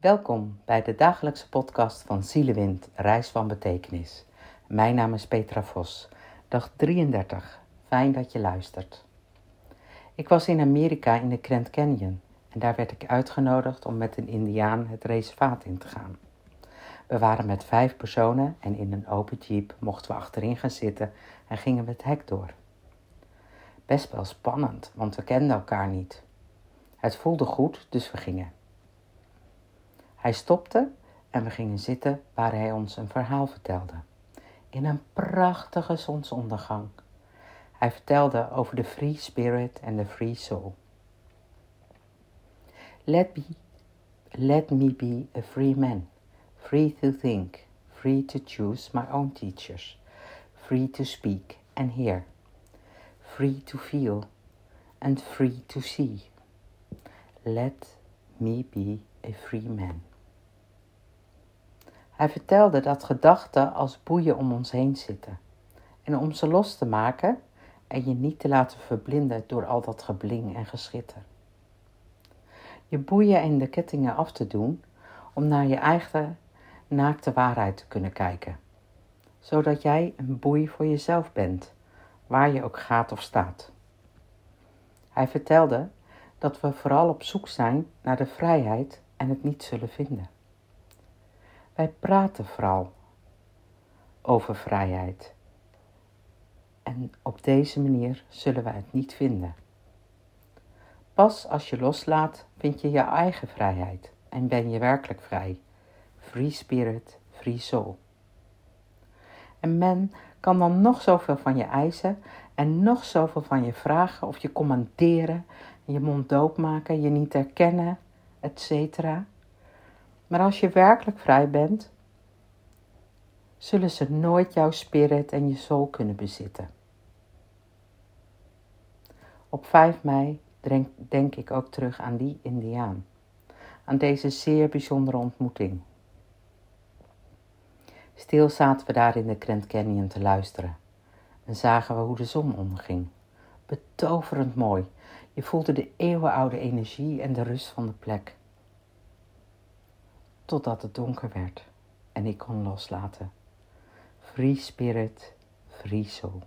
Welkom bij de dagelijkse podcast van Zielewind, Reis van Betekenis. Mijn naam is Petra Vos, dag 33. Fijn dat je luistert. Ik was in Amerika in de Grand Canyon en daar werd ik uitgenodigd om met een Indiaan het reservaat in te gaan. We waren met vijf personen en in een open jeep mochten we achterin gaan zitten en gingen we het hek door. Best wel spannend, want we kenden elkaar niet. Het voelde goed, dus we gingen. Hij stopte en we gingen zitten waar hij ons een verhaal vertelde. In een prachtige zonsondergang. Hij vertelde over de free spirit en de free soul. Let me, let me be a free man, free to think, free to choose my own teachers, free to speak and hear, free to feel and free to see. Let me be a free man. Hij vertelde dat gedachten als boeien om ons heen zitten. En om ze los te maken en je niet te laten verblinden door al dat gebling en geschitter. Je boeien en de kettingen af te doen om naar je eigen naakte waarheid te kunnen kijken. Zodat jij een boei voor jezelf bent, waar je ook gaat of staat. Hij vertelde dat we vooral op zoek zijn naar de vrijheid en het niet zullen vinden. Wij praten vooral over vrijheid. En op deze manier zullen wij het niet vinden. Pas als je loslaat, vind je je eigen vrijheid en ben je werkelijk vrij. Free spirit, free soul. En men kan dan nog zoveel van je eisen en nog zoveel van je vragen of je commanderen, je mond doopmaken, je niet herkennen, etc. Maar als je werkelijk vrij bent, zullen ze nooit jouw spirit en je soul kunnen bezitten. Op 5 mei denk, ik ook terug aan die Indiaan, aan deze zeer bijzondere ontmoeting. Stil zaten we daar in de Grand Canyon te luisteren en zagen we hoe de zon onderging. Betoverend mooi. Je voelde de eeuwenoude energie en de rust van de plek totdat het donker werd en ik kon loslaten. Free spirit, free soul.